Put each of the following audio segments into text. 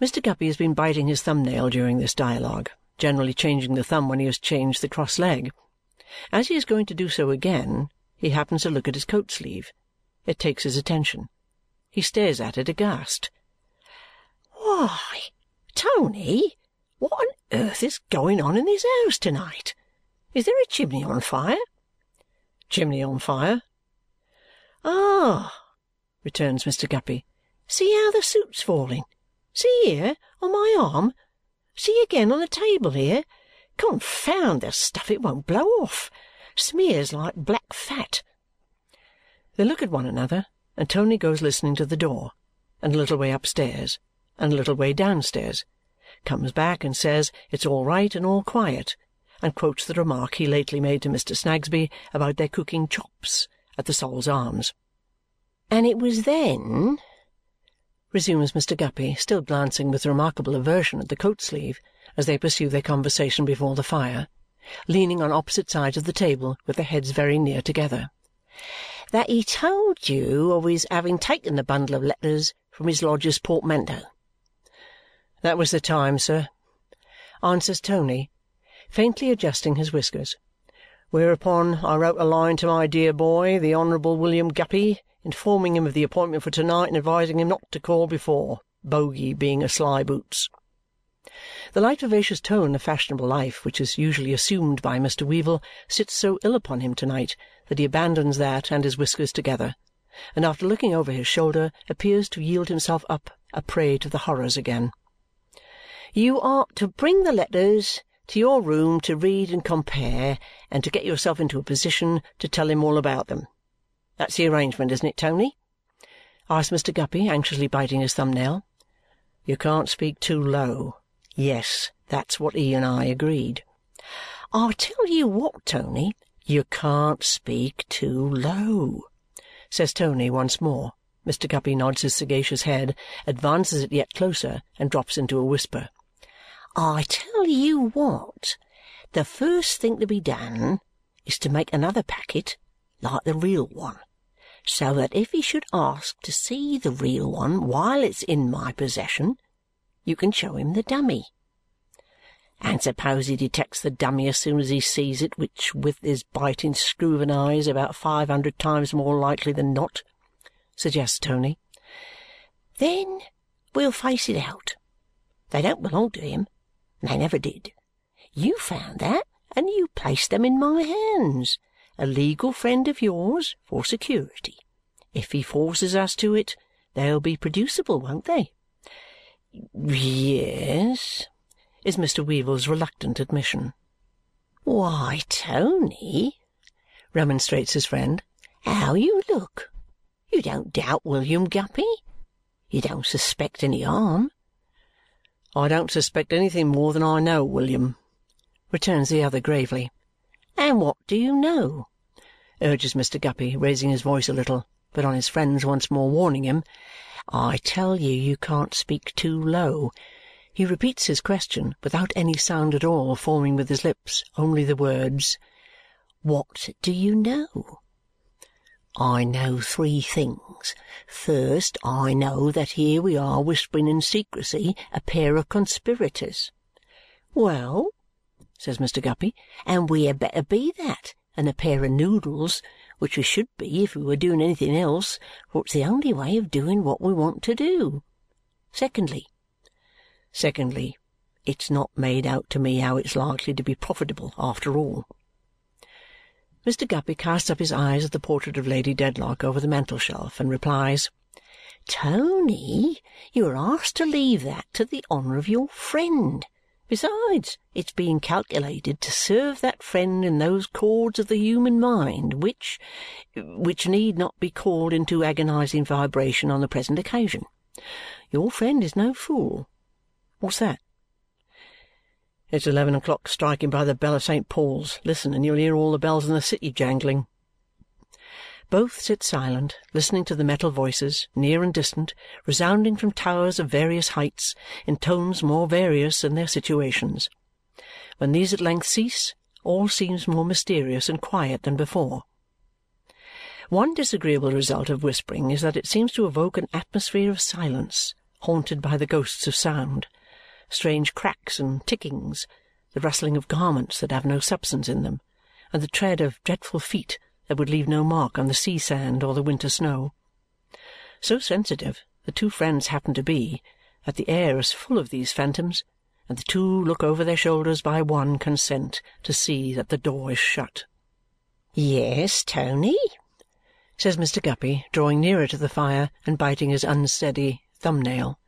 Mr. Guppy has been biting his thumb-nail during this dialogue, generally changing the thumb when he has changed the cross leg. As he is going to do so again, he happens to look at his coat-sleeve. It takes his attention. He stares at it aghast. "Why, Tony, what on earth is going on in this house to-night? Is there a chimney on fire?" "Chimney on fire?" "Ah!" returns Mr. Guppy. "See how the soot's falling. See here, on my arm. See again on the table here. Confound the stuff, it won't blow off. Smears like black fat." They look at one another, and Tony goes listening to the door, and a little way upstairs, and a little way downstairs, comes back and says it's all right and all quiet, and quotes the remark he lately made to Mr. Snagsby about their cooking chops at the Sol's Arms. "And it was then," resumes Mr. Guppy, still glancing with remarkable aversion at the coat-sleeve as they pursue their conversation before the fire, leaning on opposite sides of the table with their heads very near together, "that he told you of his having taken the bundle of letters from his lodger's portmanteau?" "That was the time, sir," answers Tony, faintly adjusting his whiskers. Whereupon I wrote a line to my dear boy, the Honourable William Guppy, informing him of the appointment for to-night and advising him not to call before, Boguey being a sly boots. The light vivacious tone of fashionable life which is usually assumed by Mr. Weevle sits so ill upon him to-night that he abandons that and his whiskers together, and after looking over his shoulder appears to yield himself up a prey to the horrors again. You are to bring the letters to your room to read and compare and to get yourself into a position to tell him all about them. That's the arrangement, isn't it, Tony?" asks Mr. Guppy, anxiously biting his thumb-nail. You can't speak too low. Yes, that's what he and I agreed. "I tell you what, Tony." "You can't speak too low," says Tony once more. Mr. Guppy nods his sagacious head, advances it yet closer, and drops into a whisper. I tell you what. The first thing to be done is to make another packet like the real one, so that if he should ask to see the real one while it's in my possession, you can show him the dummy. And suppose he detects the dummy as soon as he sees it, which with his biting screw of an eye is about five hundred times more likely than not, suggests Tony. Then we'll face it out. They don't belong to him. And they never did. You found that, and you placed them in my hands. A legal friend of yours for security. If he forces us to it, they'll be producible, won't they?" "Yes," is Mr. Weevle's reluctant admission. "Why, Tony," remonstrates his friend, "how you look! You don't doubt William Guppy? You don't suspect any harm? "I don't suspect anything more than I know, William," returns the other gravely. "And what do you know?" urges Mr. Guppy, raising his voice a little, but on his friend's once more warning him, "I tell you you can't speak too low," he repeats his question without any sound at all forming with his lips, only the words, "What do you know?" I know three things. First, I know that here we are whispering in secrecy, a pair of conspirators." "Well," says Mr. Guppy, "and we had better be that than a pair of noodles, which we should be if we were doing anything else, for it's the only way of doing what we want to do. Secondly," "Secondly, it's not made out to me how it's likely to be profitable after all. Mr. Guppy casts up his eyes at the portrait of Lady Dedlock over the mantel-shelf and replies, "Tony, you are asked to leave that to the honour of your friend. Besides, it's being calculated to serve that friend in those chords of the human mind which which need not be called into agonizing vibration on the present occasion. Your friend is no fool. What's that? It's eleven o'clock striking by the bell of St. Paul's. Listen, and you'll hear all the bells in the city jangling. Both sit silent, listening to the metal voices, near and distant, resounding from towers of various heights, in tones more various than their situations. When these at length cease, all seems more mysterious and quiet than before. One disagreeable result of whispering is that it seems to evoke an atmosphere of silence, haunted by the ghosts of sound, strange cracks and tickings, the rustling of garments that have no substance in them, and the tread of dreadful feet that would leave no mark on the sea sand or the winter snow. So sensitive the two friends happen to be that the air is full of these phantoms, and the two look over their shoulders by one consent to see that the door is shut. "Yes, Tony?" says Mr. Guppy, drawing nearer to the fire and biting his unsteady thumb-nail.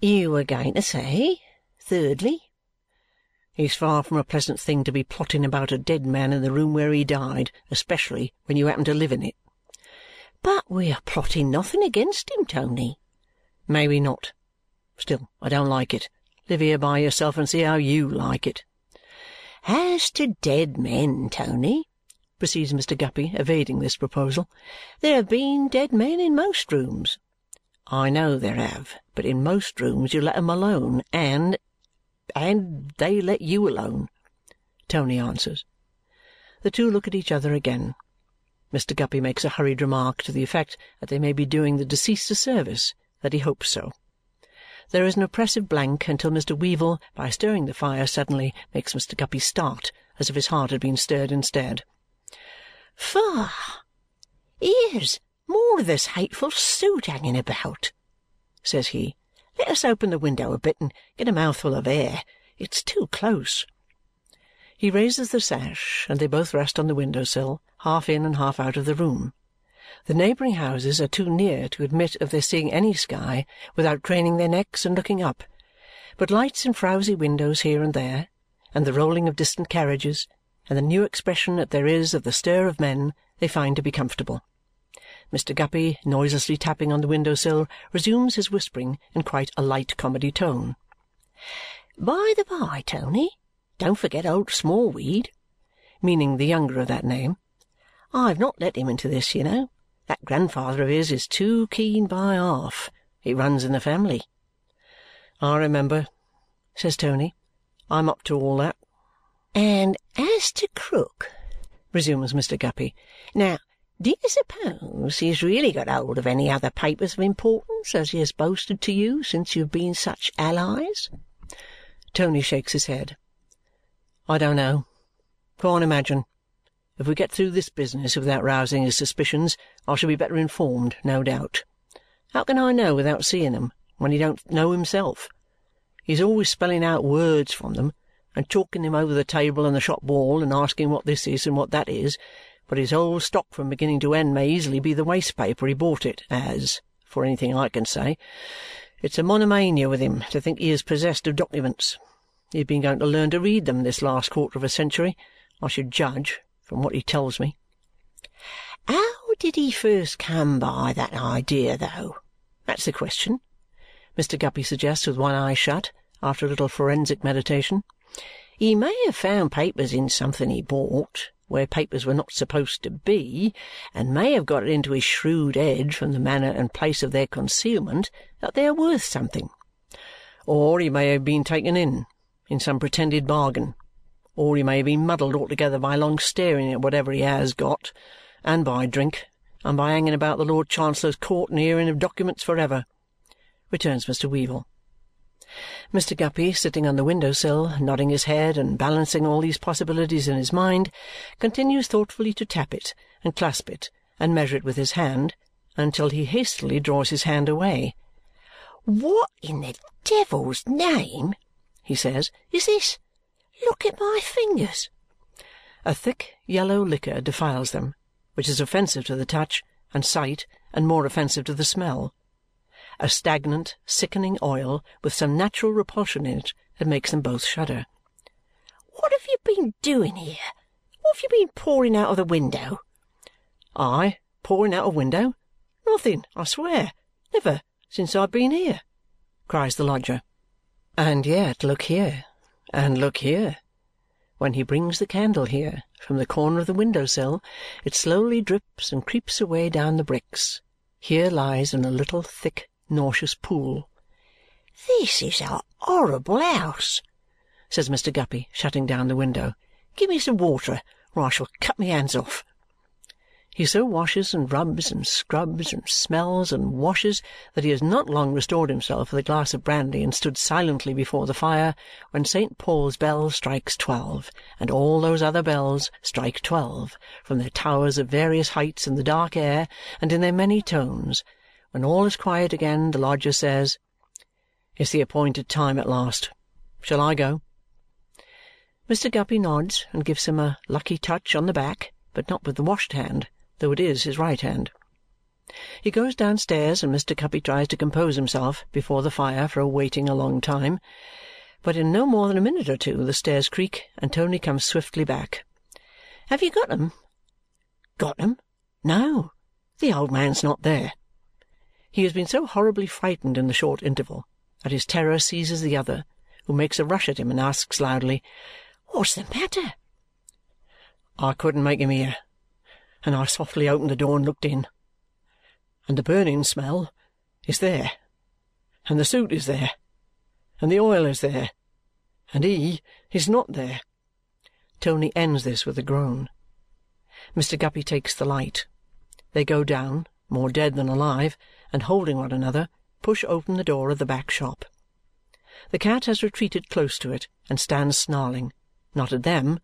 "You were going to say, thirdly?" It's far from a pleasant thing to be plotting about a dead man in the room where he died, especially when you happen to live in it. But we are plotting nothing against him, Tony. "May we not. Still, I don't like it. Live here by yourself and see how you like it. As to dead men, Tony, proceeds Mr. Guppy, evading this proposal, there have been dead men in most rooms. I know there have, but in most rooms you let 'em alone, and and they let you alone, Tony answers. The two look at each other again. Mr. Guppy makes a hurried remark to the effect that they may be doing the deceased a service, that he hopes so. There is an oppressive blank until Mr. Weevle, by stirring the fire suddenly, makes Mr. Guppy start as if his heart had been stirred instead. Far! Here's more of this hateful suit hanging about, says he. Let us open the window a bit and get a mouthful of air. It's too close. He raises the sash, and they both rest on the window sill, half in and half out of the room. The neighbouring houses are too near to admit of their seeing any sky without craning their necks and looking up, but lights in frowsy windows here and there, and the rolling of distant carriages, and the new expression that there is of the stir of men, they find to be comfortable. Mr. Guppy, noiselessly tapping on the window-sill, resumes his whispering in quite a light comedy tone. "By the by, Tony, don't forget old Smallweed," meaning the younger of that name. "I've not let him into this, you know. That grandfather of his is too keen by half. It runs in the family." "I remember," says Tony. "I'm up to all that." "And as to Krook," resumes Mr. Guppy. "Now do you suppose he has really got hold of any other papers of importance as he has boasted to you since you have been such allies?" Tony shakes his head. "I don't know. Can't imagine. If we get through this business without rousing his suspicions, I shall be better informed, no doubt. How can I know without seeing them, when he don't know himself? He's always spelling out words from them, and chalking them over the table and the shop wall, and asking what this is and what that is, but his whole stock from beginning to end may easily be the waste paper he bought it as, for anything I can say. It's a monomania with him to think he is possessed of documents. He's been going to learn to read them this last quarter of a century, I should judge, from what he tells me. How did he first come by that idea, though? That's the question, Mr. Guppy suggests with one eye shut, after a little forensic meditation. He may have found papers in something he bought, where papers were not supposed to be, and may have got it into his shrewd head from the manner and place of their concealment that they are worth something. Or he may have been taken in, in some pretended bargain. Or he may have been muddled altogether by long staring at whatever he has got, and by drink, and by hanging about the Lord Chancellor's court and hearing of documents for ever, returns Mr. Weevle. Mr. Guppy, sitting on the window-sill, nodding his head and balancing all these possibilities in his mind, continues thoughtfully to tap it, and clasp it, and measure it with his hand, until he hastily draws his hand away. "What in the devil's name," he says, "is this? Look at my fingers!" A thick yellow liquor defiles them, which is offensive to the touch and sight and more offensive to the smell a stagnant, sickening oil with some natural repulsion in it that makes them both shudder. "What have you been doing here? What have you been pouring out of the window?" "I pouring out of window? Nothing, I swear. Never since I've been here," cries the lodger. And yet look here, and look here. When he brings the candle here, from the corner of the window-sill, it slowly drips and creeps away down the bricks. Here lies in a little thick nauseous pool. "This is a horrible house," says Mr. Guppy, shutting down the window. "Give me some water, or I shall cut my hands off." He so washes and rubs and scrubs and smells and washes that he has not long restored himself with a glass of brandy and stood silently before the fire when Saint Paul's bell strikes twelve and all those other bells strike twelve from their towers of various heights in the dark air and in their many tones. When all is quiet again, the lodger says, "It's the appointed time at last. Shall I go?" Mr. Guppy nods and gives him a lucky touch on the back, but not with the washed hand though it is his right hand. He goes downstairs, and Mr. Guppy tries to compose himself before the fire for waiting a long time. But in no more than a minute or two the stairs creak, and Tony comes swiftly back. "Have you got 'em?" "Got 'em? No. The old man's not there." He has been so horribly frightened in the short interval that his terror seizes the other, who makes a rush at him and asks loudly, "What's the matter?" "I couldn't make him hear and I softly opened the door and looked in. And the burning smell is there, and the soot is there, and the oil is there, and he is not there." Tony ends this with a groan. Mr. Guppy takes the light. They go down, more dead than alive, and holding one another, push open the door of the back shop. The cat has retreated close to it and stands snarling, not at them,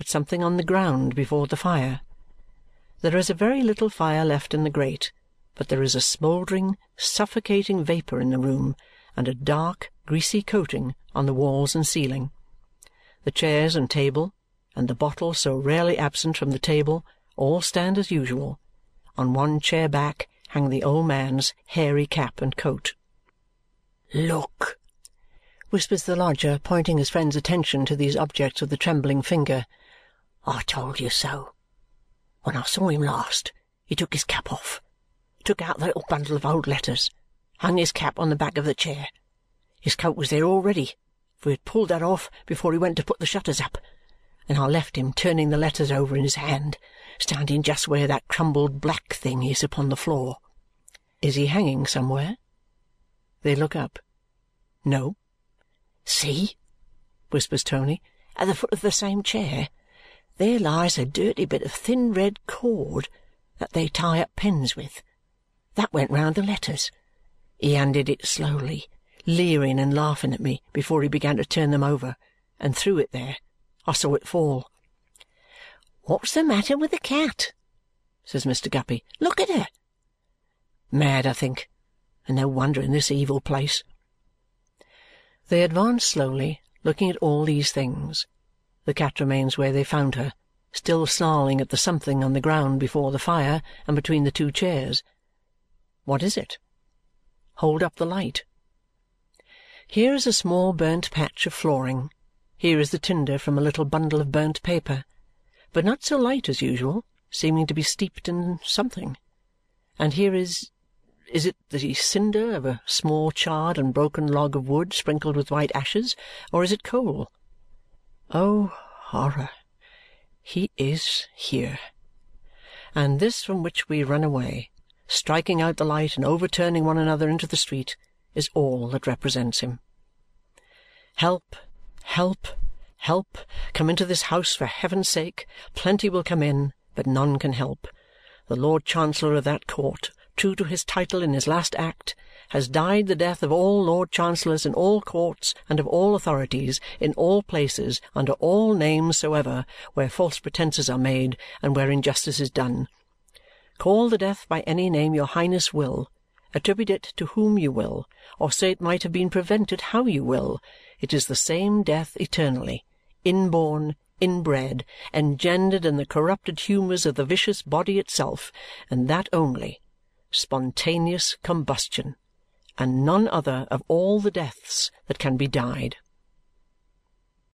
at something on the ground before the fire. There is a very little fire left in the grate, but there is a smouldering, suffocating vapour in the room and a dark, greasy coating on the walls and ceiling. The chairs and table, and the bottle so rarely absent from the table, all stand as usual. On one chair back hang the old man's hairy cap and coat. "Look!" whispers the lodger, pointing his friend's attention to these objects with a trembling finger. "I told you so. When I saw him last, he took his cap off, took out the little bundle of old letters, hung his cap on the back of the chair. His coat was there already, for he had pulled that off before he went to put the shutters up, and I left him turning the letters over in his hand, standing just where that crumbled black thing is upon the floor. Is he hanging somewhere? They look up. No. See, whispers Tony, at the foot of the same chair there lies a dirty bit of thin red cord that they tie up pens with. That went round the letters. He undid it slowly, leering and laughing at me before he began to turn them over, and threw it there. I saw it fall. "What's the matter with the cat?" says Mr. Guppy. "Look at her!" Mad, I think, and no wonder in this evil place. They advance slowly, looking at all these things. The cat remains where they found her, still snarling at the something on the ground before the fire and between the two chairs. What is it? Hold up the light. Here is a small burnt patch of flooring. Here is the tinder from a little bundle of burnt paper, but not so light as usual, seeming to be steeped in something. And here is is it the cinder of a small charred and broken log of wood sprinkled with white ashes, or is it coal? Oh, horror! He is here. And this from which we run away, striking out the light and overturning one another into the street, is all that represents him. Help, help, help! Come into this house for heaven's sake! Plenty will come in, but none can help. The Lord Chancellor of that court, true to his title in his last act, has died the death of all Lord Chancellors in all courts and of all authorities, in all places, under all names soever, where false pretences are made and where injustice is done. Call the death by any name your Highness will, attribute it to whom you will, or say it might have been prevented how you will, it is the same death eternally, inborn, inbred, engendered in the corrupted humours of the vicious body itself, and that only spontaneous combustion and none other of all the deaths that can be died.